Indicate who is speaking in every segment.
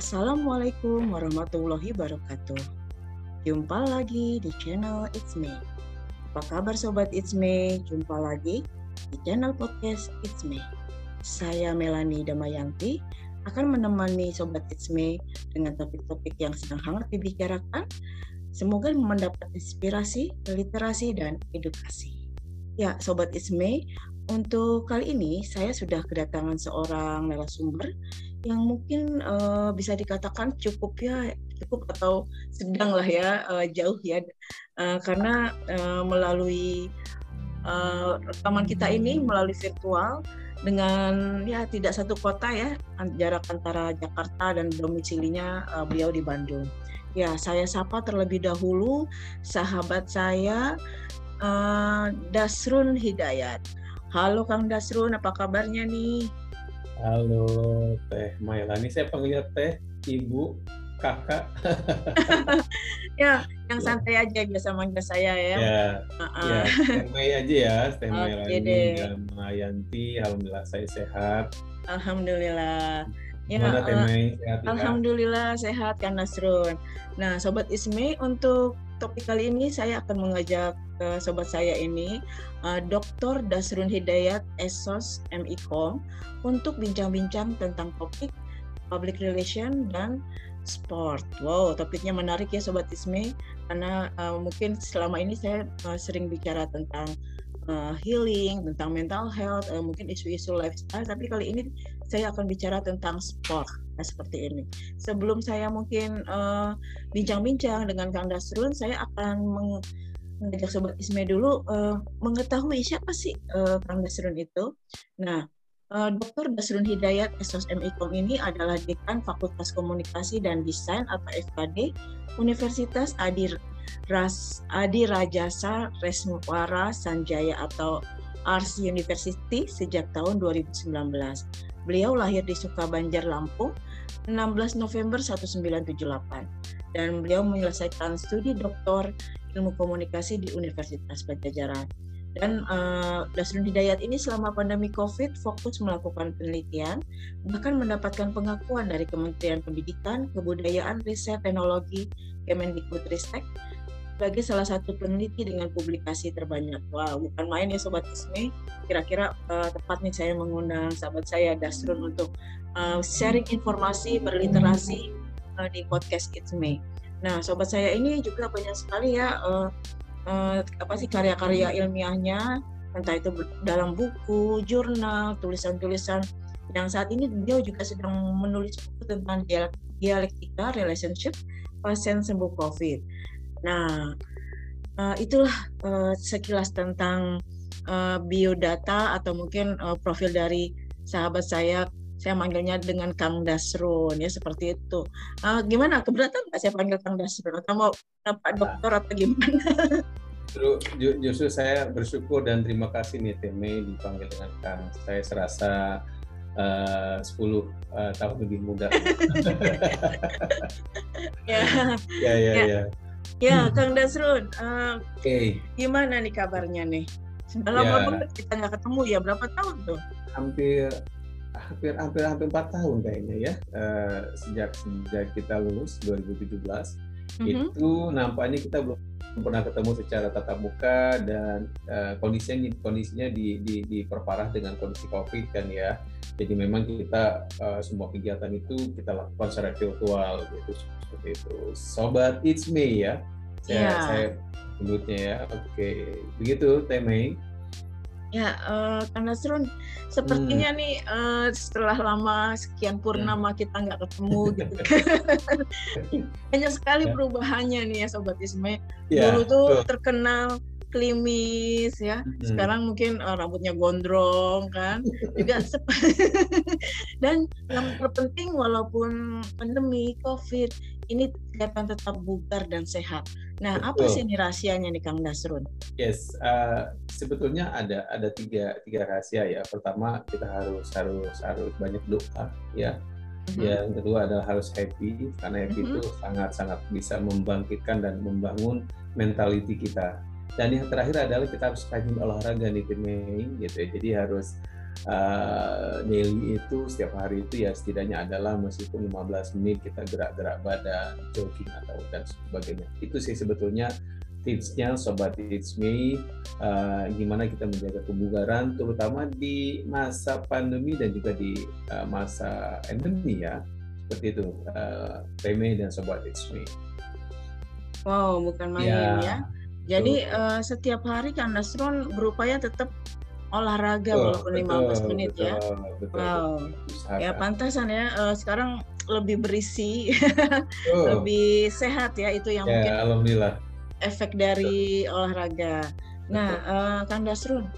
Speaker 1: Assalamualaikum warahmatullahi wabarakatuh. Jumpa lagi di channel It's Me. Apa kabar Sobat It's Me? Jumpa lagi di channel podcast It's Me. Saya Melani Damayanti akan menemani Sobat It's Me dengan topik-topik yang sedang hangat dibicarakan. Semoga mendapat inspirasi, literasi, dan edukasi. Ya, Sobat It's Me, untuk kali ini saya sudah kedatangan seorang narasumber yang mungkin uh, bisa dikatakan cukup ya cukup atau sedang lah ya uh, jauh ya uh, karena uh, melalui uh, rekaman kita ini melalui virtual dengan ya tidak satu kota ya jarak antara Jakarta dan domisilinya uh, beliau di Bandung. Ya saya sapa terlebih dahulu sahabat saya uh, Dasrun Hidayat. Halo Kang Dasrun, apa kabarnya nih?
Speaker 2: Halo Teh Mailani, saya panggilnya Teh, Ibu, Kakak.
Speaker 1: ya, yang ya. santai aja biasa manggil saya ya.
Speaker 2: Ya, uh -uh. ya Teh Mai aja ya, Teh Mailani okay Mayanti. Alhamdulillah saya sehat.
Speaker 1: Alhamdulillah.
Speaker 2: Ya, Teh Mai?
Speaker 1: Sehat, Alhamdulillah sehat Kang Nasrun. Nah, Sobat Ismi untuk topik kali ini saya akan mengajak uh, sobat saya ini uh, Dr. Dasrun Hidayat Esos MIKOM untuk bincang-bincang tentang topik public relation dan sport. Wow, topiknya menarik ya sobat Isme karena uh, mungkin selama ini saya uh, sering bicara tentang uh, healing, tentang mental health, uh, mungkin isu-isu lifestyle, tapi kali ini saya akan bicara tentang sport nah, seperti ini. Sebelum saya mungkin bincang-bincang uh, dengan Kang Dasrun, saya akan mengajak Sobat Isme dulu uh, mengetahui siapa sih uh, Kang Dasrun itu. Nah, uh, Dr. Dasrun Hidayat SOSMIKOM ini adalah Dekan Fakultas Komunikasi dan Desain atau FKD Universitas Adi, Ras, Adi Rajasa Reswara Sanjaya atau Ars University sejak tahun 2019. Beliau lahir di Sukabanjar, Lampung 16 November 1978 dan beliau menyelesaikan studi doktor ilmu komunikasi di Universitas Pajajaran. Dan uh, Dasrun Hidayat ini selama pandemi COVID fokus melakukan penelitian, bahkan mendapatkan pengakuan dari Kementerian Pendidikan, Kebudayaan, Riset, Teknologi, Kemendikbudristek sebagai salah satu peneliti dengan publikasi terbanyak. Wah, wow, bukan main ya Sobat Isme. Kira-kira uh, tepat nih saya mengundang sahabat saya Dasrun untuk uh, sharing informasi berliterasi uh, di podcast Isme. Nah, sobat saya ini juga banyak sekali ya uh, uh, apa sih karya-karya ilmiahnya, entah itu dalam buku, jurnal, tulisan-tulisan yang saat ini beliau juga sedang menulis buku tentang dialektika relationship pasien sembuh COVID. Nah, uh, itulah uh, sekilas tentang uh, biodata atau mungkin uh, profil dari sahabat saya. Saya manggilnya dengan Kang Dasrun ya seperti itu. Uh, gimana keberatan nggak saya panggil Kang Dasrun atau mau Pak Dokter atau gimana?
Speaker 2: Justru, justru saya bersyukur dan terima kasih nih Teme dipanggil dengan Kang. Saya serasa uh, 10 uh, tahun lebih muda.
Speaker 1: ya,
Speaker 2: ya, ya. ya. Ya.
Speaker 1: Hmm. Kang Dasrun, uh, okay. gimana nih kabarnya nih? Lama ya. banget kita nggak ketemu ya, berapa tahun tuh?
Speaker 2: Hampir hampir hampir hampir empat tahun kayaknya ya uh, sejak sejak kita lulus 2017 mm-hmm. itu nampaknya kita belum pernah ketemu secara tatap muka dan uh, kondisinya kondisinya di, di, diperparah dengan kondisi covid kan ya jadi memang kita uh, semua kegiatan itu kita lakukan secara virtual gitu seperti itu sobat it's me ya saya yeah. saya sebutnya ya oke begitu Teh Mei
Speaker 1: Ya, uh, Kang Nasrun, sepertinya hmm. nih uh, setelah lama sekian purnama ya. kita nggak ketemu gitu. Banyak sekali ya. perubahannya nih ya Sobat Isme. Ya, Dulu tuh betul. terkenal klimis ya. Hmm. Sekarang mungkin uh, rambutnya gondrong kan. Juga dan yang terpenting walaupun pandemi Covid ini kelihatan tetap bugar dan sehat. Nah, Betul. apa sih ini rahasianya nih Kang Dasrun?
Speaker 2: Yes, uh, sebetulnya ada ada tiga tiga rahasia ya. Pertama kita harus harus harus banyak doa ya. Mm-hmm. Yang kedua adalah harus happy karena happy mm-hmm. itu sangat sangat bisa membangkitkan dan membangun mentality kita dan yang terakhir adalah kita harus rajin olahraga nih tim gitu ya jadi harus uh, daily itu setiap hari itu ya setidaknya adalah meskipun 15 menit kita gerak-gerak badan, jogging atau dan sebagainya. Itu sih sebetulnya tipsnya sobat It's Me uh, gimana kita menjaga kebugaran terutama di masa pandemi dan juga di uh, masa endemi ya seperti itu uh, dan sobat It's Me.
Speaker 1: Wow bukan main ya. ya. Jadi uh, setiap hari kan Nasron berupaya tetap olahraga betul, walaupun betul, 15 menit betul, ya. Betul, wow. Betul, ya pantasan ya uh, sekarang lebih berisi, lebih sehat ya itu yang ya, mungkin.
Speaker 2: Alhamdulillah
Speaker 1: efek dari olahraga. Nah, uh, Kang Dasrun,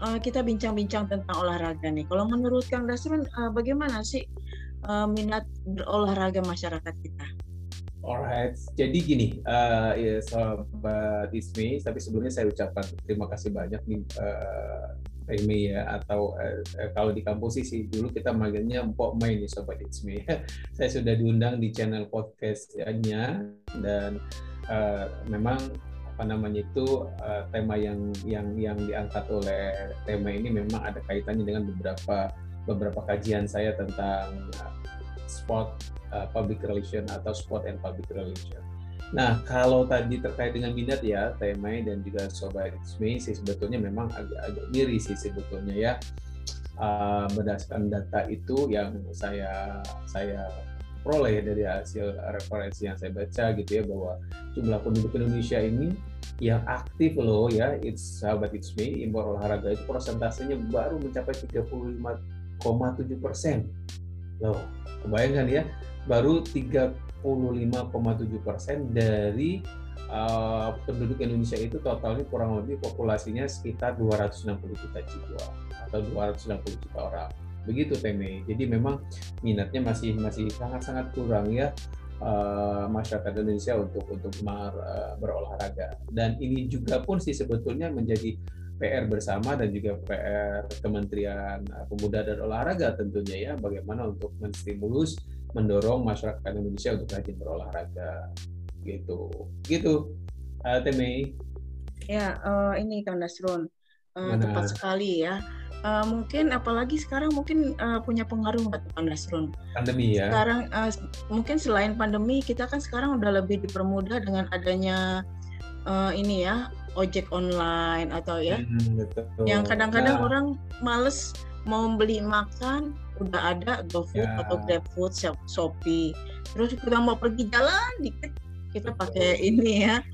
Speaker 1: uh, kita bincang-bincang tentang olahraga nih. Kalau menurut Kang Dasrun, uh, bagaimana sih uh, minat berolahraga masyarakat kita?
Speaker 2: Alright, jadi gini, uh, ya sahabat Ismi, tapi sebelumnya saya ucapkan terima kasih banyak nih uh, Remy ya atau uh, kalau di kampus sih dulu kita manggilnya Mpok Main nih sobat Ismi. saya sudah diundang di channel podcastnya dan uh, memang apa namanya itu uh, tema yang yang yang diangkat oleh tema ini memang ada kaitannya dengan beberapa beberapa kajian saya tentang sport uh, public relation atau sport and public relation. Nah, kalau tadi terkait dengan minat ya, tema dan juga Sobat Ismi sih sebetulnya memang agak-agak diri sih sebetulnya ya. Uh, berdasarkan data itu yang saya saya peroleh dari hasil referensi yang saya baca gitu ya bahwa jumlah penduduk Indonesia ini yang aktif loh ya it's sahabat it's me impor olahraga itu persentasenya baru mencapai 35,7 persen loh kebayangkan ya baru 35,7 persen dari uh, penduduk Indonesia itu totalnya kurang lebih populasinya sekitar 260 juta jiwa atau 260 juta orang begitu Teme. Jadi memang minatnya masih masih sangat-sangat kurang ya uh, masyarakat Indonesia untuk untuk mar, uh, berolahraga. Dan ini juga pun sih sebetulnya menjadi PR bersama dan juga PR Kementerian Pemuda dan Olahraga tentunya ya bagaimana untuk menstimulus mendorong masyarakat Indonesia untuk rajin berolahraga gitu. Gitu uh, Teme
Speaker 1: ya uh, ini Kang Nasrun. Uh, tepat sekali ya. Uh, mungkin apalagi sekarang mungkin uh, punya pengaruh buat Nasrun.
Speaker 2: Pandemi ya.
Speaker 1: Sekarang uh, mungkin selain pandemi kita kan sekarang udah lebih dipermudah dengan adanya uh, ini ya ojek online atau ya. Hmm, betul. Yang kadang-kadang nah. orang males mau beli makan udah ada GoFood ya. atau GrabFood, Shopee. Terus kita mau pergi jalan dikit kita pakai ini ya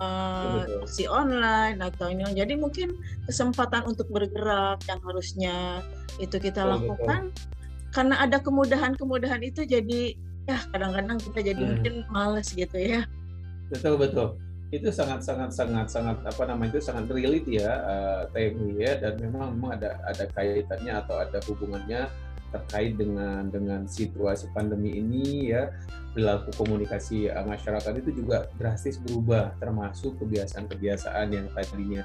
Speaker 1: uh, si online atau ini jadi mungkin kesempatan untuk bergerak yang harusnya itu kita betul, lakukan betul. karena ada kemudahan-kemudahan itu jadi ya kadang-kadang kita jadi hmm. mungkin males gitu ya
Speaker 2: betul betul itu sangat sangat sangat sangat apa namanya itu sangat relate ya uh, TMI ya dan memang memang ada ada kaitannya atau ada hubungannya terkait dengan dengan situasi pandemi ini ya. Perilaku komunikasi uh, masyarakat itu juga drastis berubah termasuk kebiasaan-kebiasaan yang tadinya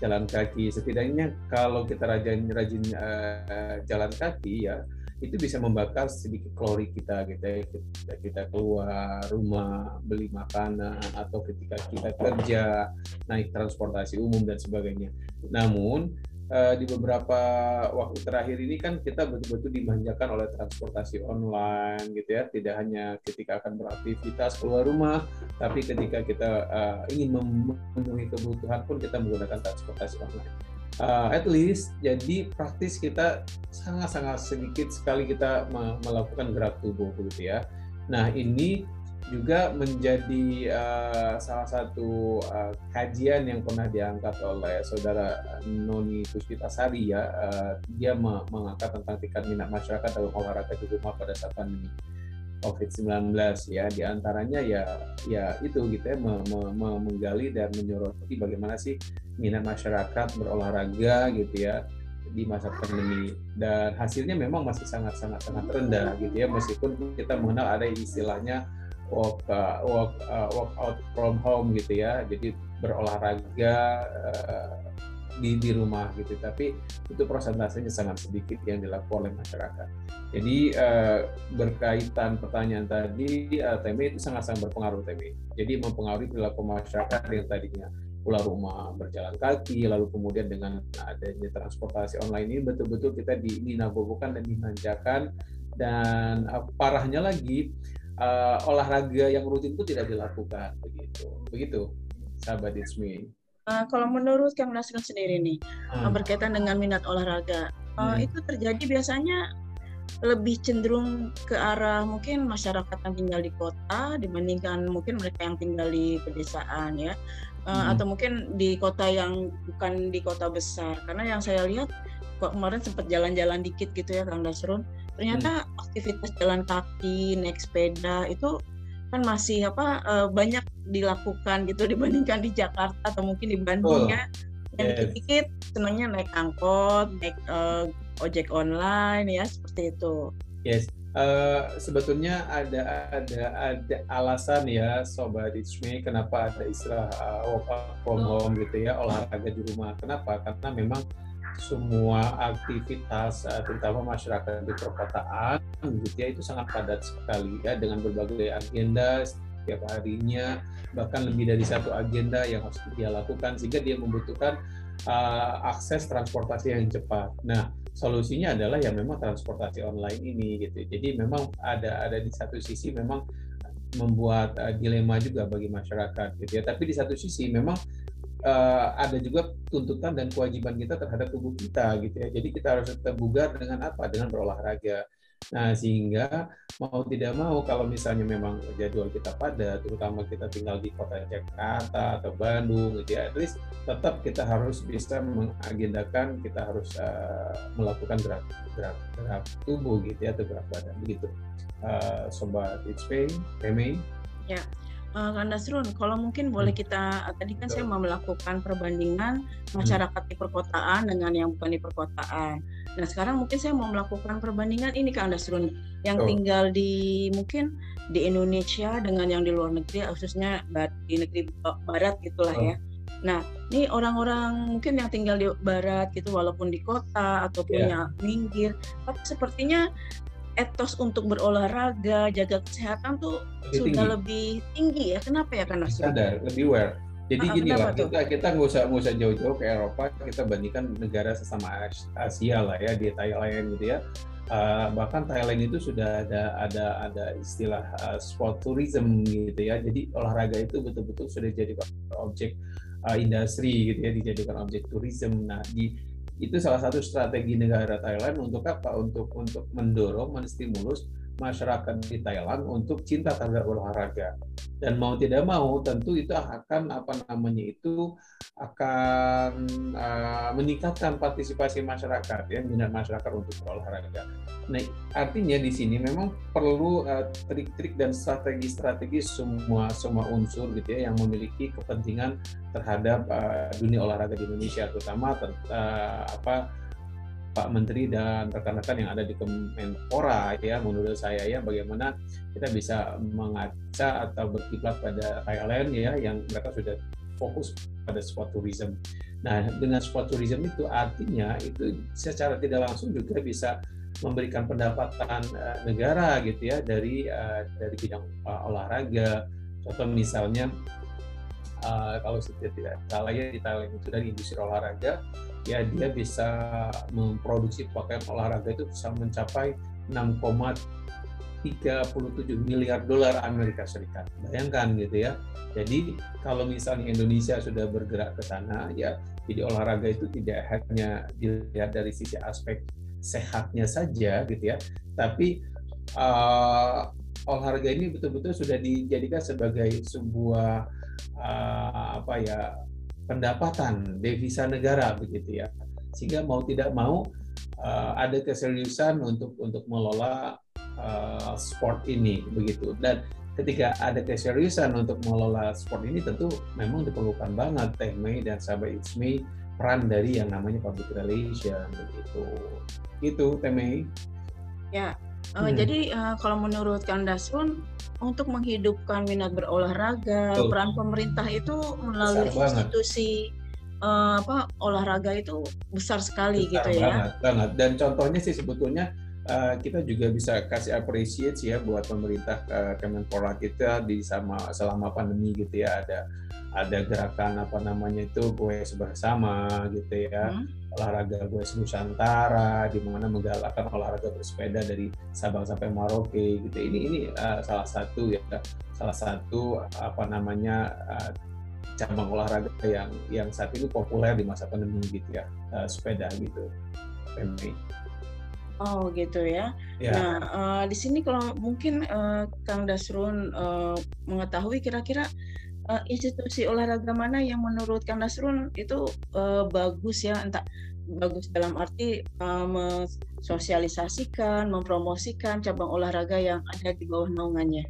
Speaker 2: jalan kaki. Setidaknya kalau kita rajin rajin uh, jalan kaki ya itu bisa membakar sedikit kalori kita gitu ya. Kita, kita keluar rumah beli makanan atau ketika kita kerja naik transportasi umum dan sebagainya. Namun uh, di beberapa waktu terakhir ini kan kita betul-betul dimanjakan oleh transportasi online gitu ya. Tidak hanya ketika akan beraktivitas keluar rumah tapi ketika kita uh, ingin memenuhi kebutuhan pun kita menggunakan transportasi online uh, at least jadi praktis kita sangat-sangat sedikit sekali kita melakukan gerak tubuh begitu ya. Nah ini juga menjadi uh, salah satu uh, kajian yang pernah diangkat oleh saudara Noni Puspitasari ya. Uh, dia mengangkat tentang tingkat minat masyarakat dalam olahraga di rumah pada saat pandemi COVID-19 ya. Di antaranya ya ya itu gitu ya me, me, me, menggali dan menyoroti bagaimana sih minat masyarakat berolahraga gitu ya di masa pandemi. Dan hasilnya memang masih sangat sangat sangat rendah gitu ya meskipun kita mengenal ada istilahnya work uh, work uh, work out from home gitu ya. Jadi berolahraga uh, di di rumah gitu. Tapi itu persentasenya sangat sedikit yang dilakukan oleh masyarakat. Jadi uh, berkaitan pertanyaan tadi uh, TMI itu sangat sangat berpengaruh TMI jadi mempengaruhi perilaku masyarakat yang tadinya pulang rumah berjalan kaki, lalu kemudian dengan adanya transportasi online ini betul-betul kita dinabobokan dan dimanjakan. Dan uh, parahnya lagi uh, olahraga yang rutin itu tidak dilakukan begitu. Begitu sahabat Ismi.
Speaker 1: Uh, kalau menurut Kang Nasrul sendiri nih hmm. berkaitan dengan minat olahraga uh, hmm. itu terjadi biasanya lebih cenderung ke arah mungkin masyarakat yang tinggal di kota dibandingkan mungkin mereka yang tinggal di pedesaan ya uh, hmm. atau mungkin di kota yang bukan di kota besar karena yang saya lihat kok kemarin sempat jalan-jalan dikit gitu ya Kang Dasrun ternyata hmm. aktivitas jalan kaki naik sepeda itu kan masih apa uh, banyak dilakukan gitu dibandingkan di Jakarta atau mungkin di Bandung oh. ya. Yang yes. dikit-dikit senangnya naik angkot naik uh, ojek online ya seperti itu.
Speaker 2: Yes. Uh, sebetulnya ada ada ada alasan ya sobat Ichme kenapa ada istilah uh, work from home gitu ya olahraga di rumah. Kenapa? Karena memang semua aktivitas eh, terutama masyarakat di perkotaan gitu ya itu sangat padat sekali ya dengan berbagai agenda setiap harinya bahkan lebih dari satu agenda yang harus dia lakukan sehingga dia membutuhkan uh, akses transportasi yang cepat. Nah, solusinya adalah ya memang transportasi online ini gitu. Jadi memang ada ada di satu sisi memang membuat uh, dilema juga bagi masyarakat gitu ya. Tapi di satu sisi memang uh, ada juga tuntutan dan kewajiban kita terhadap tubuh kita gitu ya. Jadi kita harus tetap bugar dengan apa? Dengan berolahraga. Nah, sehingga mau tidak mau kalau misalnya memang jadwal kita padat, terutama kita tinggal di kota Jakarta atau Bandung gitu ya, at least tetap kita harus bisa mengagendakan, kita harus uh, melakukan gerak, gerak gerak tubuh gitu ya atau gerak badan begitu. Uh, Sobat Remy.
Speaker 1: Ya, uh, Kak Nasrun, kalau mungkin boleh hmm. kita tadi kan saya mau melakukan perbandingan hmm. masyarakat di perkotaan dengan yang bukan di perkotaan. Nah sekarang mungkin saya mau melakukan perbandingan ini Kak Nasrun yang oh. tinggal di mungkin di Indonesia dengan yang di luar negeri khususnya di negeri barat gitulah oh. ya. Nah, ini orang-orang mungkin yang tinggal di barat gitu walaupun di kota ataupun yeah. yang minggir, tapi sepertinya etos untuk berolahraga, jaga kesehatan tuh lebih sudah tinggi. lebih tinggi ya. Kenapa ya kan
Speaker 2: Sadar, lebih aware. Jadi ah, gini lah, kita kita nggak usah nggak usah jauh-jauh ke Eropa, kita bandingkan negara sesama Asia lah ya di Thailand gitu ya. Uh, bahkan Thailand itu sudah ada ada ada istilah uh, sport tourism gitu ya. Jadi olahraga itu betul-betul sudah jadi objek uh, industri gitu ya, dijadikan objek tourism. Nah di itu salah satu strategi negara Thailand untuk apa? Untuk untuk mendorong, menstimulus masyarakat di Thailand untuk cinta terhadap olahraga dan mau tidak mau tentu itu akan apa namanya itu akan uh, meningkatkan partisipasi masyarakat ya minat masyarakat untuk berolahraga. Nah artinya di sini memang perlu uh, trik-trik dan strategi-strategi semua semua unsur gitu ya yang memiliki kepentingan terhadap uh, dunia olahraga di Indonesia terutama uh, apa Pak Menteri dan rekan-rekan yang ada di Kemenpora ya menurut saya ya bagaimana kita bisa mengaca atau berkiblat pada Thailand ya yang mereka sudah fokus pada sport tourism. Nah dengan sport tourism itu artinya itu secara tidak langsung juga bisa memberikan pendapatan uh, negara gitu ya dari uh, dari bidang uh, olahraga. Contoh misalnya uh, kalau tidak salah ya di Thailand itu dari industri olahraga ya dia bisa memproduksi pakaian olahraga itu bisa mencapai 6,37 miliar dolar Amerika Serikat. Bayangkan gitu ya. Jadi kalau misalnya Indonesia sudah bergerak ke sana ya jadi olahraga itu tidak hanya dilihat dari sisi aspek sehatnya saja gitu ya, tapi uh, olahraga ini betul-betul sudah dijadikan sebagai sebuah uh, apa ya pendapatan devisa negara begitu ya. Sehingga mau tidak mau uh, ada keseriusan untuk untuk mengelola uh, sport ini begitu. Dan ketika ada keseriusan untuk mengelola sport ini tentu memang diperlukan banget Teh Mei dan sahabat Itsmi peran dari yang namanya public relation begitu. Itu Teh Mei
Speaker 1: ya uh, hmm. jadi uh, kalau menurut Kang Dasun untuk menghidupkan minat berolahraga, Betul. peran pemerintah itu melalui besar institusi uh, apa olahraga itu besar sekali besar gitu
Speaker 2: ya. Banget, banget. Dan contohnya sih sebetulnya uh, kita juga bisa kasih appreciate ya buat pemerintah uh, Kemenpora kita di sama selama pandemi gitu ya ada ada gerakan apa namanya itu gue bersama gitu ya hmm. olahraga gue Nusantara di mana menggalakkan olahraga bersepeda dari Sabang sampai Merauke gitu ini ini uh, salah satu ya salah satu apa namanya uh, cabang olahraga yang yang saat ini populer di masa pandemi gitu ya uh, sepeda gitu.
Speaker 1: Oh gitu ya. ya. Nah uh, di sini kalau mungkin uh, Kang Dasrun uh, mengetahui kira-kira uh, institusi olahraga mana yang menurut Kang Dasrun itu uh, bagus ya, entah bagus dalam arti uh, mensosialisasikan, mempromosikan cabang olahraga yang ada di bawah naungannya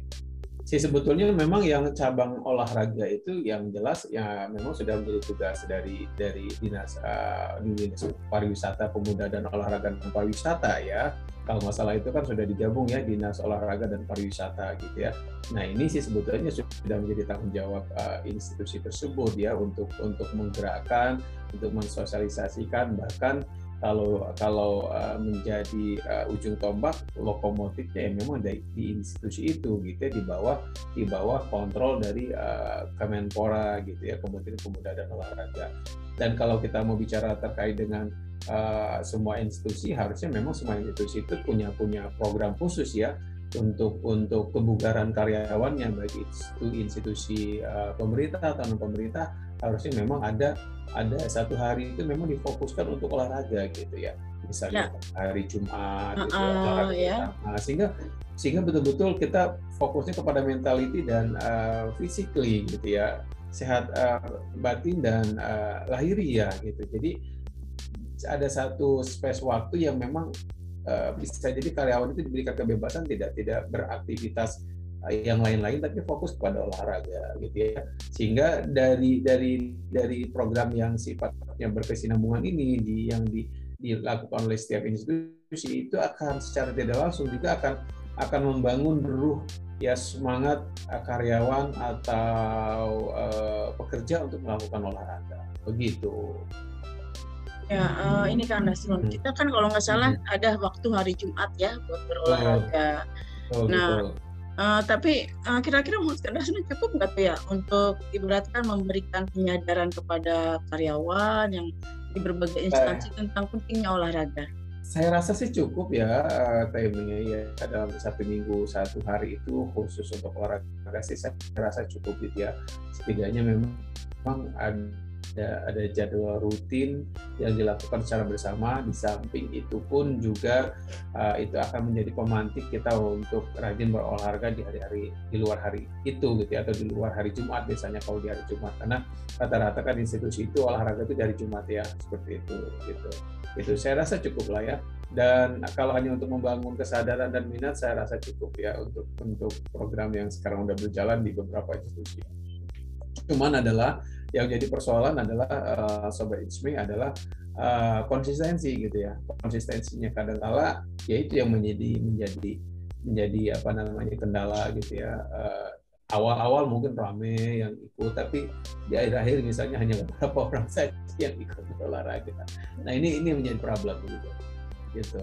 Speaker 2: sih sebetulnya memang yang cabang olahraga itu yang jelas ya memang sudah menjadi tugas dari dari dinas uh, dinas pariwisata pemuda dan olahraga dan pariwisata ya. Kalau masalah itu kan sudah digabung ya dinas olahraga dan pariwisata gitu ya. Nah ini sih sebetulnya sudah menjadi tanggung jawab uh, institusi tersebut ya untuk untuk menggerakkan untuk mensosialisasikan bahkan kalau kalau uh, menjadi uh, ujung tombak lokomotifnya ya memang di, di institusi itu gitu ya di bawah di bawah kontrol dari uh, Kemenpora gitu ya Kementerian Pemuda dan Olahraga. Dan kalau kita mau bicara terkait dengan uh, semua institusi harusnya memang semua institusi itu punya punya program khusus ya untuk untuk kebugaran karyawannya baik itu institusi uh, pemerintah atau non pemerintah harusnya memang ada ada satu hari itu memang difokuskan untuk olahraga gitu ya misalnya ya. hari Jumat uh, gitu ya, olahraga ya. Nah, sehingga sehingga betul-betul kita fokusnya kepada mentality dan uh, physically gitu ya sehat uh, batin dan uh, lahiri ya gitu jadi ada satu space waktu yang memang uh, bisa jadi karyawan itu diberikan kebebasan tidak tidak beraktivitas yang lain-lain tapi fokus kepada olahraga gitu ya sehingga dari dari dari program yang sifatnya berkesinambungan ini di yang di, dilakukan oleh setiap institusi itu akan secara tidak langsung juga akan akan membangun ruh ya semangat karyawan atau uh, pekerja untuk melakukan olahraga begitu
Speaker 1: ya uh, ini kan Nasrun hmm. kita kan kalau nggak salah hmm. ada waktu hari Jumat ya buat berolahraga oh. Oh, nah betul Uh, tapi uh, kira-kira menurut Anda cukup nggak tuh ya untuk ibaratkan memberikan penyadaran kepada karyawan yang di berbagai instansi eh. tentang pentingnya olahraga?
Speaker 2: Saya rasa sih cukup ya uh, timingnya ya dalam satu minggu satu hari itu khusus untuk olahraga sih saya rasa cukup gitu ya setidaknya memang ada ada ada jadwal rutin yang dilakukan secara bersama. Di samping itu pun juga uh, itu akan menjadi pemantik kita untuk rajin berolahraga di hari-hari di luar hari itu gitu ya, atau di luar hari Jumat biasanya kalau di hari Jumat. Karena rata-rata kan institusi itu olahraga itu dari Jumat ya seperti itu gitu. Itu saya rasa cukup lah ya. Dan kalau hanya untuk membangun kesadaran dan minat saya rasa cukup ya untuk untuk program yang sekarang sudah berjalan di beberapa institusi. Cuman adalah yang jadi persoalan adalah uh, sobat Ismi adalah uh, konsistensi gitu ya. Konsistensinya kadang-kala ya itu yang menjadi menjadi menjadi apa namanya kendala gitu ya. Uh, awal-awal mungkin rame yang ikut tapi di akhir-akhir misalnya hanya beberapa orang saja yang ikut olahraga nah ini ini menjadi problem gitu. Gitu.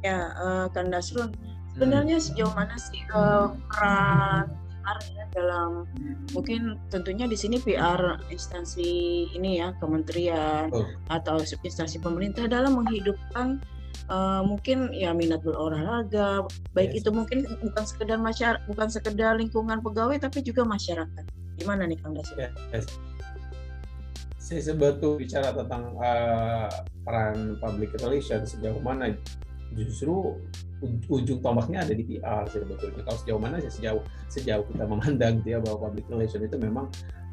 Speaker 1: Ya uh, Kang Dasrun sebenarnya hmm. sejauh mana sih uh, peran PR ya dalam mungkin tentunya di sini PR instansi ini ya kementerian oh. atau instansi pemerintah dalam menghidupkan uh, mungkin ya minat berolahraga baik yes. itu mungkin bukan sekedar masyarakat bukan sekedar lingkungan pegawai tapi juga masyarakat gimana nih Kang Dasu? Yes.
Speaker 2: Saya sebetulnya bicara tentang uh, peran public relations sejauh mana justru ujung tombaknya ada di PR sebetulnya. Kalau sejauh mana sih sejauh sejauh kita memandang dia bahwa public relation itu memang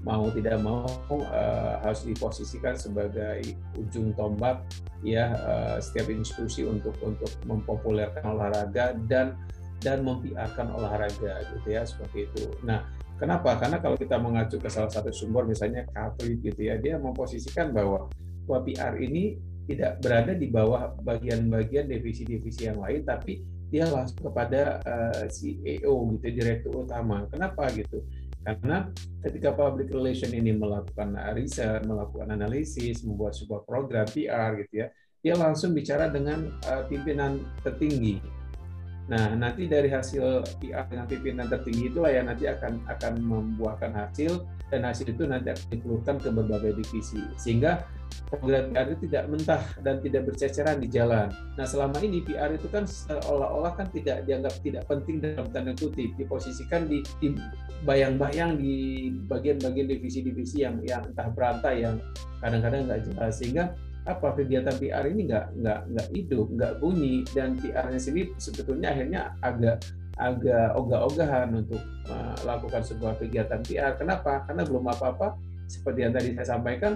Speaker 2: mau tidak mau uh, harus diposisikan sebagai ujung tombak ya uh, setiap institusi untuk untuk mempopulerkan olahraga dan dan mempiarkan olahraga gitu ya seperti itu. Nah, kenapa? Karena kalau kita mengacu ke salah satu sumber misalnya Katrit gitu ya, dia memposisikan bahwa bahwa PR ini tidak berada di bawah bagian-bagian divisi-divisi yang lain, tapi dia langsung kepada uh, eh, CEO gitu, direktur utama. Kenapa gitu? Karena ketika public relation ini melakukan riset, melakukan analisis, membuat sebuah program PR gitu ya, dia langsung bicara dengan uh, pimpinan tertinggi. Nah, nanti dari hasil PR dengan pimpinan tertinggi itulah yang nanti akan akan membuahkan hasil dan hasil itu nanti akan dikeluarkan ke berbagai divisi. Sehingga program PR itu tidak mentah dan tidak berceceran di jalan. Nah selama ini PR itu kan seolah-olah kan tidak dianggap tidak penting dalam tanda kutip. Diposisikan di, bayang-bayang di bagian-bagian divisi-divisi yang yang entah berantai yang kadang-kadang nggak jelas. Sehingga apa kegiatan PR ini nggak nggak nggak hidup nggak bunyi dan PR-nya sendiri sebetulnya akhirnya agak agak ogah-ogahan untuk melakukan sebuah kegiatan PR. Kenapa? Karena belum apa-apa seperti yang tadi saya sampaikan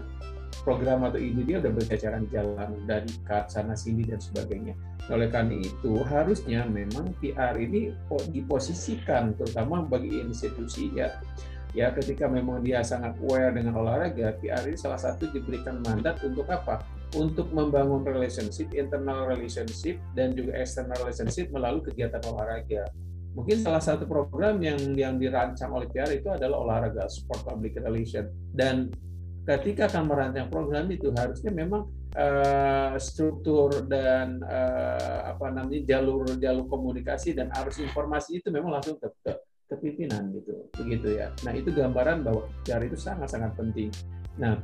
Speaker 2: program atau ide dia udah berceceran jalan dari sana sini dan sebagainya. Oleh karena itu harusnya memang PR ini diposisikan terutama bagi institusi ya ya ketika memang dia sangat aware dengan olahraga, PR ini salah satu diberikan mandat untuk apa? Untuk membangun relationship, internal relationship dan juga external relationship melalui kegiatan olahraga. Mungkin salah satu program yang yang dirancang oleh PR itu adalah olahraga sport public relation. Dan ketika akan merancang program itu harusnya memang uh, struktur dan uh, apa namanya jalur-jalur komunikasi dan arus informasi itu memang langsung ke, ke, ke pimpinan gitu. Begitu ya. Nah itu gambaran bahwa PR itu sangat-sangat penting. Nah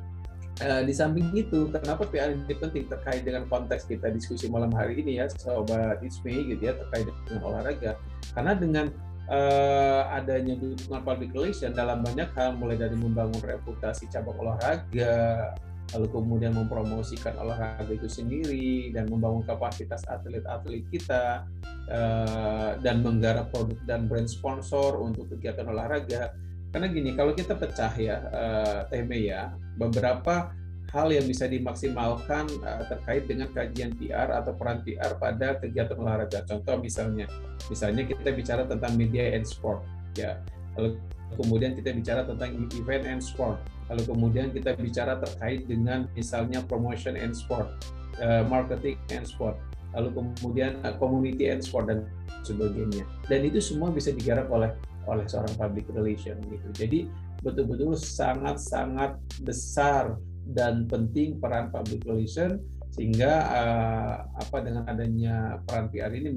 Speaker 2: Uh, di samping itu, kenapa PR ini penting terkait dengan konteks kita diskusi malam hari ini ya, sobat Ismi gitu ya, terkait dengan olahraga. Karena dengan uh, adanya dukungan public relation dalam banyak hal, mulai dari membangun reputasi cabang olahraga, lalu kemudian mempromosikan olahraga itu sendiri dan membangun kapasitas atlet-atlet kita uh, dan menggarap produk dan brand sponsor untuk kegiatan olahraga karena gini, kalau kita pecah ya, uh, ya, beberapa hal yang bisa dimaksimalkan uh, terkait dengan kajian PR atau peran PR pada kegiatan olahraga. Contoh misalnya, misalnya kita bicara tentang media and sport, ya. Lalu kemudian kita bicara tentang event and sport. Lalu kemudian kita bicara terkait dengan misalnya promotion and sport, uh, marketing and sport. Lalu kemudian uh, community and sport dan sebagainya. Dan itu semua bisa digarap oleh oleh seorang public relation gitu. Jadi betul-betul sangat-sangat besar dan penting peran public relation sehingga uh, apa dengan adanya peran PR ini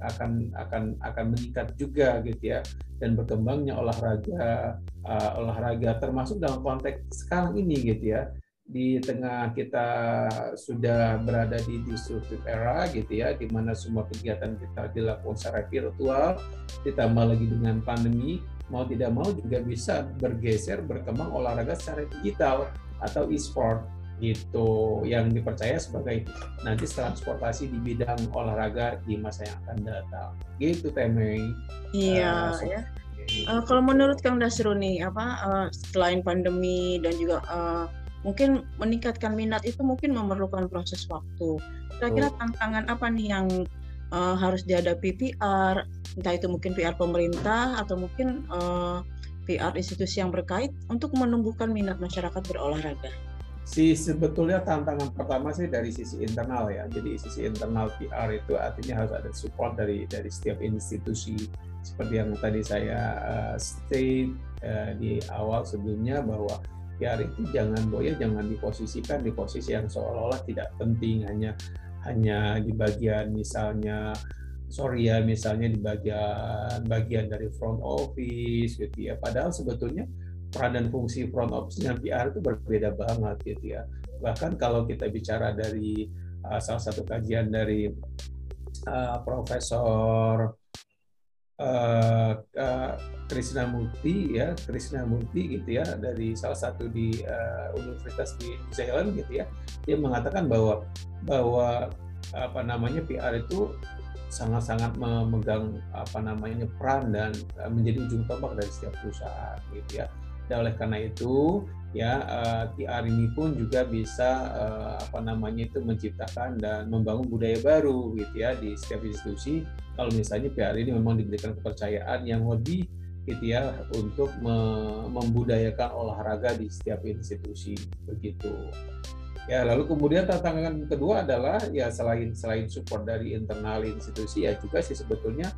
Speaker 2: akan akan akan meningkat juga gitu ya dan berkembangnya olahraga uh, olahraga termasuk dalam konteks sekarang ini gitu ya di tengah kita sudah berada di disruptive era gitu ya, di mana semua kegiatan kita dilakukan secara virtual, ditambah lagi dengan pandemi, mau tidak mau juga bisa bergeser berkembang olahraga secara digital atau e-sport gitu. Yang dipercaya sebagai nanti transportasi di bidang olahraga di masa yang akan datang. Gitu Temei.
Speaker 1: Iya uh, so, ya uh, kalau menurut Kang Dasruni apa uh, selain pandemi dan juga uh, mungkin meningkatkan minat itu mungkin memerlukan proses waktu. Kira-kira tantangan apa nih yang uh, harus dihadapi PR, entah itu mungkin PR pemerintah atau mungkin uh, eh, PR institusi yang berkait untuk menumbuhkan minat masyarakat berolahraga?
Speaker 2: Si sebetulnya tantangan pertama sih dari sisi internal ya. Jadi sisi internal PR itu artinya harus ada support dari dari setiap institusi seperti yang tadi saya uh, state uh, di awal sebelumnya bahwa PR itu jangan boya jangan diposisikan di posisi yang seolah-olah tidak penting. Hanya hanya di bagian misalnya sorry ya misalnya di bagian bagian dari front office gitu ya. Padahal sebetulnya peran dan fungsi front office-nya PR itu berbeda banget gitu ya. Bahkan kalau kita bicara dari uh, salah satu kajian dari uh, Profesor uh, uh, Krishna Murti ya Krishna Murti gitu ya dari salah satu di uh, universitas di Zealand gitu ya dia mengatakan bahwa bahwa apa namanya PR itu sangat-sangat memegang apa namanya peran dan menjadi ujung tombak dari setiap perusahaan gitu ya. Dan oleh karena itu ya uh, PR ini pun juga bisa uh, apa namanya itu menciptakan dan membangun budaya baru gitu ya di setiap institusi kalau misalnya PR ini memang diberikan kepercayaan yang lebih gitu ya untuk membudayakan olahraga di setiap institusi begitu. Ya, lalu kemudian tantangan kedua adalah ya selain selain support dari internal institusi ya juga sih sebetulnya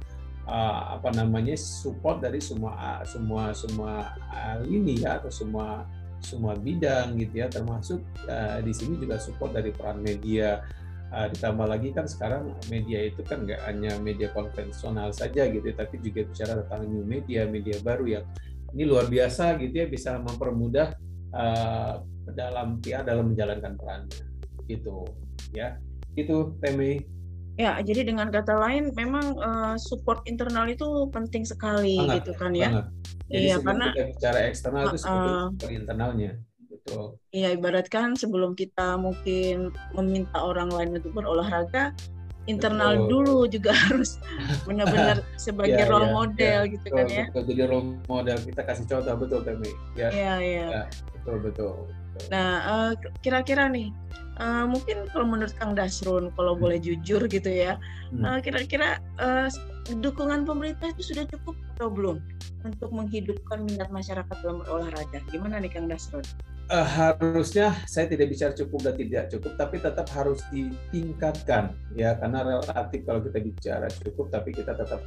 Speaker 2: uh, apa namanya support dari semua semua semua lini ya atau semua semua bidang gitu ya. Termasuk uh, di sini juga support dari peran media. Uh, ditambah lagi kan sekarang media itu kan nggak hanya media konvensional saja gitu tapi juga bicara tentang new media media baru yang ini luar biasa gitu ya bisa mempermudah uh, dalam PR dalam menjalankan perannya. Gitu ya. Itu Temi
Speaker 1: Ya, jadi dengan kata lain, memang uh, support internal itu penting sekali,
Speaker 2: banget,
Speaker 1: gitu kan ya?
Speaker 2: Banget. Jadi
Speaker 1: iya, karena
Speaker 2: kita bicara eksternal uh, itu sebetulnya internalnya. Betul.
Speaker 1: Iya, ibaratkan sebelum kita mungkin meminta orang lain untuk berolahraga, internal betul. dulu juga harus benar-benar sebagai ya, role ya, model ya, gitu betul, kan ya.
Speaker 2: Betul, jadi role model kita kasih contoh betul Temi.
Speaker 1: Ya, iya, iya.
Speaker 2: Ya, betul, betul. betul.
Speaker 1: Nah, uh, kira-kira nih uh, mungkin kalau menurut Kang Dasrun kalau hmm. boleh jujur gitu ya hmm. uh, kira-kira uh, dukungan pemerintah itu sudah cukup atau belum untuk menghidupkan minat masyarakat dalam berolahraga gimana nih Kang Dasrun?
Speaker 2: Uh, harusnya saya tidak bicara cukup dan tidak cukup tapi tetap harus ditingkatkan ya karena relatif kalau kita bicara cukup tapi kita tetap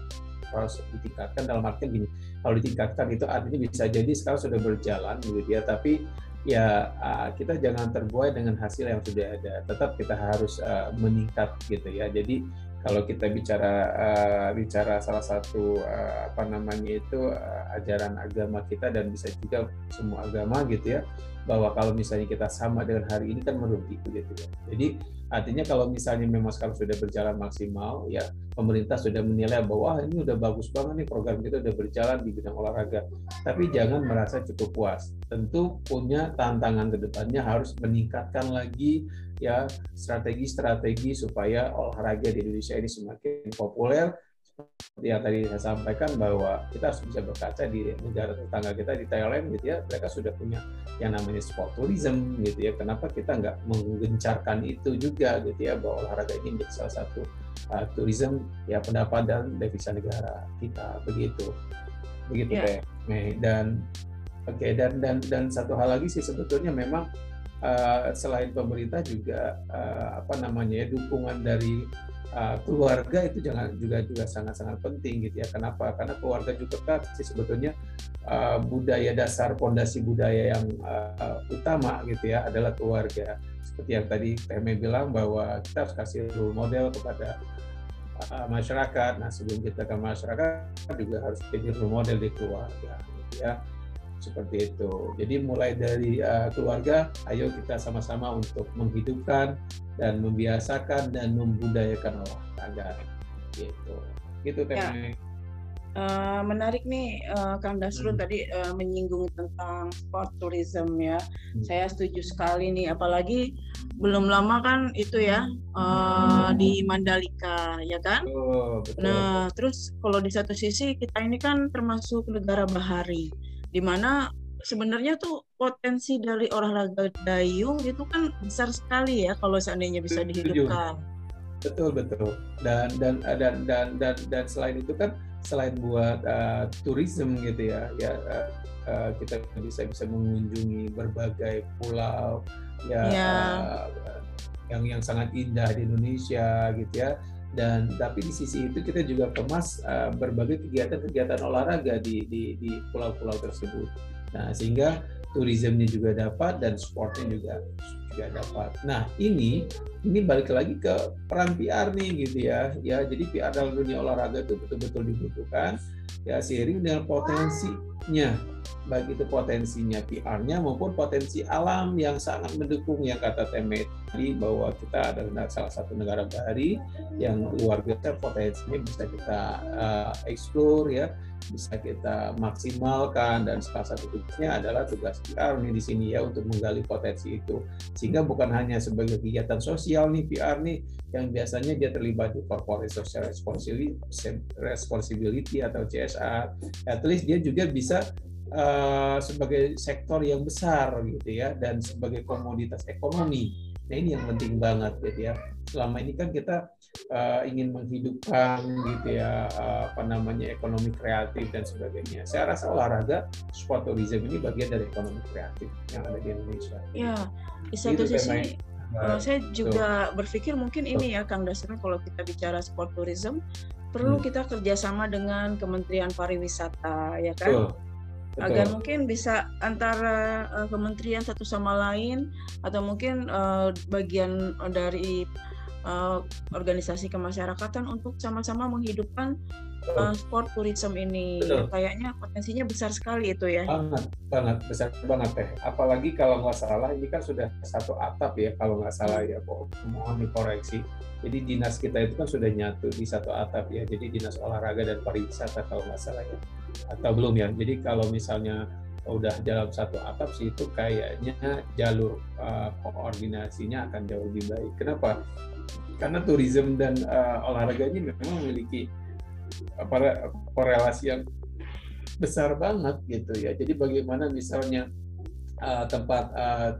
Speaker 2: harus ditingkatkan dalam artian gini kalau ditingkatkan itu artinya bisa jadi sekarang sudah berjalan gitu ya tapi ya uh, kita jangan terbuai dengan hasil yang sudah ada. Tetap kita harus uh, meningkat gitu ya. Jadi kalau kita bicara uh, bicara salah satu apa namanya itu ajaran agama kita dan bisa juga semua agama gitu ya bahwa kalau misalnya kita sama dengan hari ini kan merugi gitu ya jadi Artinya kalau misalnya memang sekarang sudah berjalan maksimal, ya pemerintah sudah menilai bahwa ini udah bagus banget nih program kita udah berjalan di bidang olahraga. Tapi jangan merasa cukup puas. Tentu punya tantangan ke depannya harus meningkatkan lagi ya strategi-strategi supaya olahraga di Indonesia ini semakin populer seperti yang tadi saya sampaikan bahwa kita harus bisa berkaca di negara tetangga kita di Thailand gitu ya mereka sudah punya yang namanya sport tourism gitu ya. Kenapa kita nggak menggencarkan itu juga gitu ya bahwa olahraga ini menjadi salah satu uh, tourism ya pendapatan devisa negara kita begitu. Begitu yeah. Mei dan oke okay, dan dan dan satu hal lagi sih sebetulnya memang uh, selain pemerintah juga uh, apa namanya ya dukungan dari uh, keluarga itu jangan juga juga sangat-sangat penting gitu ya. Kenapa? Karena keluarga juga kan sih sebetulnya uh, budaya dasar pondasi budaya yang uh, utama gitu ya adalah keluarga. Seperti yang tadi Teme bilang bahwa kita harus kasih role model kepada uh, masyarakat. Nah sebelum kita ke masyarakat juga harus jadi role model di keluarga gitu ya seperti itu. Jadi mulai dari uh, keluarga, ayo kita sama-sama untuk menghidupkan dan membiasakan dan membudayakan olahraga. Gitu. Gitu kan. Ya.
Speaker 1: Uh, menarik nih uh, Kang Dasrun hmm. tadi uh, menyinggung tentang sport tourism ya. Hmm. Saya setuju sekali nih apalagi belum lama kan itu ya uh, hmm. di Mandalika ya kan. Oh, betul. Nah, terus kalau di satu sisi kita ini kan termasuk negara bahari di mana sebenarnya tuh potensi dari olahraga dayung itu kan besar sekali ya kalau seandainya bisa dihidupkan.
Speaker 2: Betul betul. Dan dan dan dan dan dan selain itu kan selain buat uh, tourism gitu ya, ya uh, uh, kita bisa bisa mengunjungi berbagai pulau ya, ya. Uh, yang yang sangat indah di Indonesia gitu ya dan tapi di sisi itu kita juga kemas uh, berbagai kegiatan-kegiatan olahraga di di di pulau-pulau tersebut. Nah, sehingga turismenya juga dapat dan sportnya juga juga dapat. Nah, ini ini balik lagi ke peran PR nih gitu ya. Ya, jadi PR dalam dunia olahraga itu betul-betul dibutuhkan ya seiring dengan potensinya baik itu potensinya PR-nya maupun potensi alam yang sangat mendukung yang kata Temet tadi bahwa kita adalah salah satu negara bahari yang luar biasa potensinya bisa kita uh, explore ya bisa kita maksimalkan dan salah satu tugasnya adalah tugas PR nih di sini ya untuk menggali potensi itu sehingga bukan hanya sebagai kegiatan sosial nih PR nih yang biasanya dia terlibat di corporate social responsibility, responsibility atau CSR at least dia juga bisa uh, sebagai sektor yang besar gitu ya dan sebagai komoditas ekonomi. Nah ini yang penting banget gitu ya. Selama ini kan kita uh, ingin menghidupkan gitu ya uh, apa namanya ekonomi kreatif dan sebagainya. Saya rasa olahraga sport tourism ini bagian dari ekonomi kreatif yang ada di Indonesia.
Speaker 1: Ya, di satu itu sisi uh, saya juga so. berpikir mungkin ini ya Kang Dasrul kalau kita bicara sport tourism perlu hmm. kita kerjasama dengan Kementerian Pariwisata ya kan. So Betul. agar mungkin bisa antara uh, kementerian satu sama lain atau mungkin uh, bagian dari uh, organisasi kemasyarakatan untuk sama-sama menghidupkan uh, sport tourism ini. Betul. Kayaknya potensinya besar sekali itu ya.
Speaker 2: Banget, banget besar banget teh. Apalagi kalau nggak salah ini kan sudah satu atap ya kalau nggak salah ya. Mohon dikoreksi. Jadi dinas kita itu kan sudah nyatu di satu atap ya. Jadi dinas olahraga dan pariwisata kalau nggak salah ya. Atau belum ya. Jadi kalau misalnya udah dalam satu atap sih itu kayaknya jalur uh, koordinasinya akan jauh lebih baik. Kenapa? Karena tourism dan uh, olahraga ini memang memiliki apa korelasi yang besar banget gitu ya. Jadi bagaimana misalnya uh, tempat uh,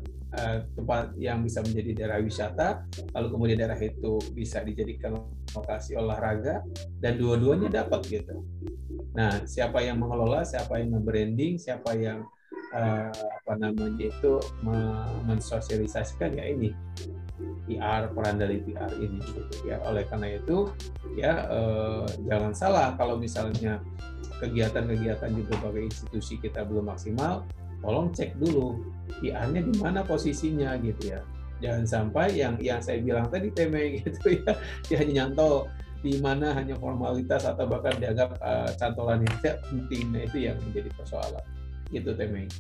Speaker 2: tempat yang bisa menjadi daerah wisata, lalu kemudian daerah itu bisa dijadikan lokasi olahraga dan dua-duanya dapat gitu. Nah, siapa yang mengelola, siapa yang membranding, siapa yang uh, apa namanya itu mensosialisasikan ya ini PR peran dari PR ini gitu ya. Oleh karena itu ya uh, jangan salah kalau misalnya kegiatan-kegiatan di berbagai institusi kita belum maksimal, tolong cek dulu PR-nya di mana posisinya gitu ya. Jangan sampai yang yang saya bilang tadi teme gitu ya, dia nyantol di mana hanya formalitas atau bahkan dianggap uh, cantolan yang tidak penting nah itu yang menjadi persoalan itu Temeng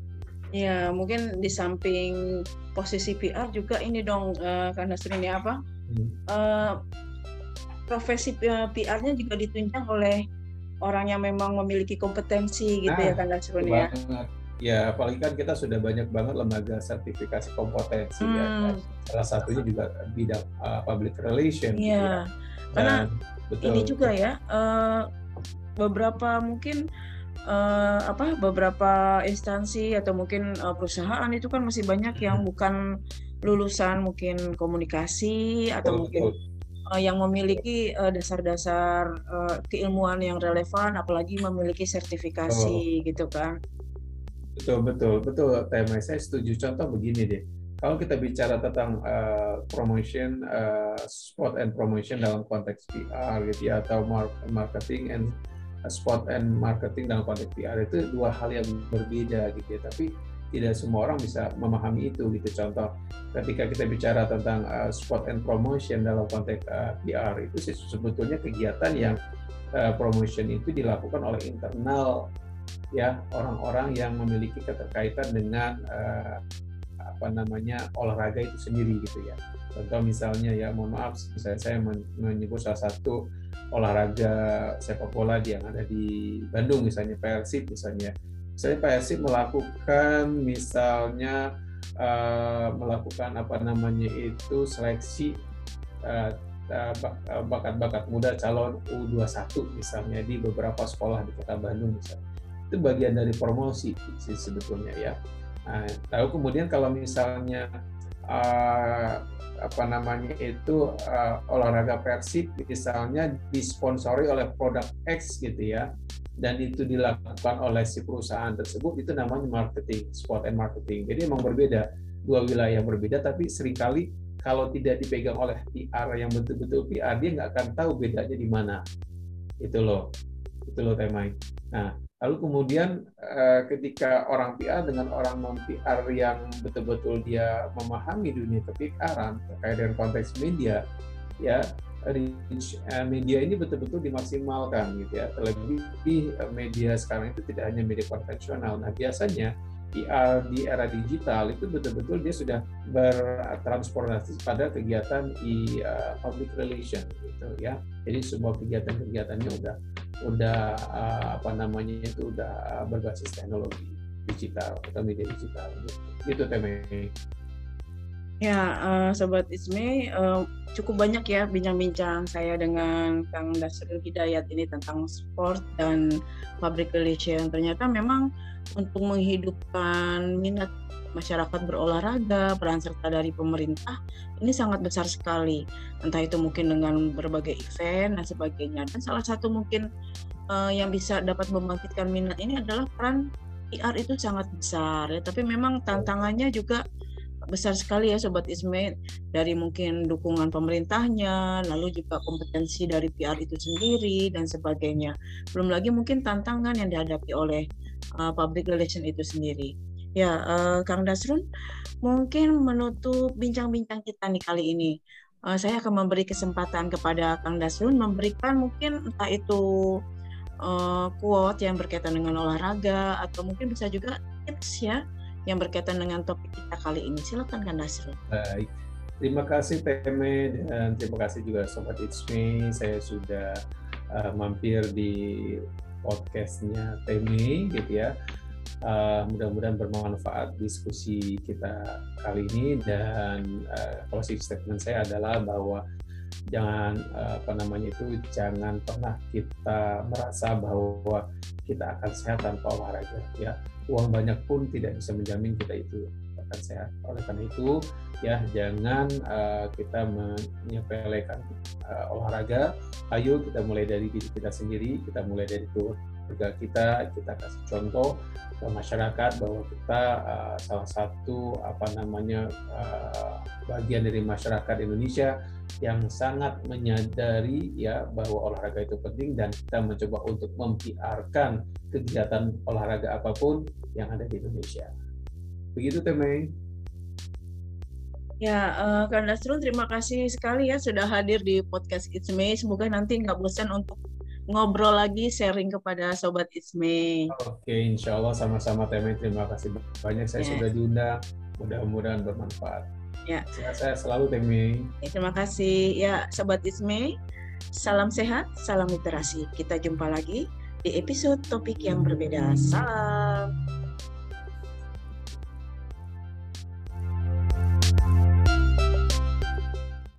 Speaker 1: ya mungkin di samping posisi PR juga ini dong uh, karena sering apa hmm. uh, profesi PR-nya juga ditunjang oleh orang yang memang memiliki kompetensi gitu ya, nah, ya kan Nasrun ya
Speaker 2: ya apalagi kan kita sudah banyak banget lembaga sertifikasi kompetensi ya. hmm. ya salah satunya juga bidang uh, public relation
Speaker 1: yeah. gitu ya. Karena Betul. ini juga ya uh, beberapa mungkin uh, apa beberapa instansi atau mungkin uh, perusahaan itu kan masih banyak yang bukan lulusan mungkin komunikasi atau betul, mungkin Uh, yang memiliki dasar-dasar uh, uh, keilmuan yang relevan apalagi memiliki sertifikasi oh. gitu kan.
Speaker 2: Betul betul betul. Tema saya setuju. Contoh begini deh kalau kita bicara tentang uh, promotion, uh, spot and promotion dalam konteks PR gitu ya, atau marketing and uh, spot and marketing dalam konteks PR itu dua hal yang berbeda gitu ya. Tapi tidak semua orang bisa memahami itu gitu. Contoh, ketika kita bicara tentang uh, spot and promotion dalam konteks uh, PR itu sebetulnya kegiatan yang uh, promotion itu dilakukan oleh internal ya orang-orang yang memiliki keterkaitan dengan uh, apa namanya olahraga itu sendiri gitu ya. Contoh misalnya ya mohon maaf saya saya menyebut salah satu olahraga sepak bola yang ada di Bandung misalnya Persib misalnya. Misalnya Persib melakukan misalnya uh, melakukan apa namanya itu seleksi uh, bakat-bakat muda calon U21 misalnya di beberapa sekolah di Kota Bandung misalnya. Itu bagian dari promosi sih sebetulnya ya Nah, lalu kemudian kalau misalnya uh, apa namanya itu uh, olahraga persib misalnya disponsori oleh produk X gitu ya dan itu dilakukan oleh si perusahaan tersebut itu namanya marketing sport and marketing. Jadi emang berbeda dua wilayah berbeda tapi sering kali kalau tidak dipegang oleh PR yang betul-betul PR dia nggak akan tahu bedanya di mana. Itu loh itu loh temanya. Nah Lalu kemudian eh, ketika orang PR dengan orang non PR yang betul-betul dia memahami dunia ke-PR-an terkait dengan konteks media, ya reach eh, media ini betul-betul dimaksimalkan gitu ya. Terlebih eh, media sekarang itu tidak hanya media konvensional. Nah biasanya PR di era digital itu betul-betul dia sudah bertransformasi pada kegiatan di uh, public relation gitu ya. Jadi semua kegiatan-kegiatannya udah udah uh, apa namanya itu udah berbasis teknologi digital atau media digital gitu, gitu temanya.
Speaker 1: Ya, uh, Sobat Isme, uh, cukup banyak ya bincang-bincang saya dengan Kang Dasrul Hidayat ini tentang sport dan public relation. Ternyata memang untuk menghidupkan minat masyarakat berolahraga, peran serta dari pemerintah ini sangat besar sekali. Entah itu mungkin dengan berbagai event dan sebagainya. Dan salah satu mungkin uh, yang bisa dapat membangkitkan minat ini adalah peran PR itu sangat besar ya. Tapi memang tantangannya juga besar sekali ya Sobat Isme dari mungkin dukungan pemerintahnya, lalu juga kompetensi dari PR itu sendiri dan sebagainya. Belum lagi mungkin tantangan yang dihadapi oleh uh, public relation itu sendiri. Ya, uh, Kang Dasrun, mungkin menutup bincang-bincang kita nih kali ini. uh, saya akan memberi kesempatan kepada Kang Dasrun memberikan mungkin entah itu uh, quote yang berkaitan dengan olahraga atau mungkin bisa juga tips ya yang berkaitan dengan topik kita kali ini. Silakan Kang Dasrun.
Speaker 2: Baik. Terima kasih Teme dan terima kasih juga Sobat It's Me. Saya sudah uh, mampir di podcastnya Teme gitu ya. Uh, mudah-mudahan bermanfaat diskusi kita kali ini dan uh, closing statement saya adalah bahwa jangan uh, apa namanya itu jangan pernah kita merasa bahwa kita akan sehat tanpa olahraga ya. Uang banyak pun tidak bisa menjamin kita itu akan sehat. Oleh karena itu ya jangan uh, kita menyepelekan uh, olahraga. Ayo kita mulai dari diri kita sendiri kita mulai dari kita kita kasih contoh ke masyarakat bahwa kita uh, salah satu apa namanya uh, bagian dari masyarakat Indonesia yang sangat menyadari ya bahwa olahraga itu penting dan kita mencoba untuk mempiarkan kegiatan olahraga apa pun yang ada di Indonesia. Begitu Temei.
Speaker 1: Ya, uh, Kang Dasrun terima kasih sekali ya sudah hadir di podcast It's Me. Semoga nanti nggak bosan untuk ngobrol lagi sharing kepada sobat Isme.
Speaker 2: Oke, insya Allah sama-sama Teme. Terima kasih banyak saya yes. sudah diundang. Mudah-mudahan bermanfaat. Ya. Sehat saya selalu Teme.
Speaker 1: Ya, terima kasih ya sobat Isme. Salam sehat, salam literasi. Kita jumpa lagi di episode topik yang berbeda. Salam.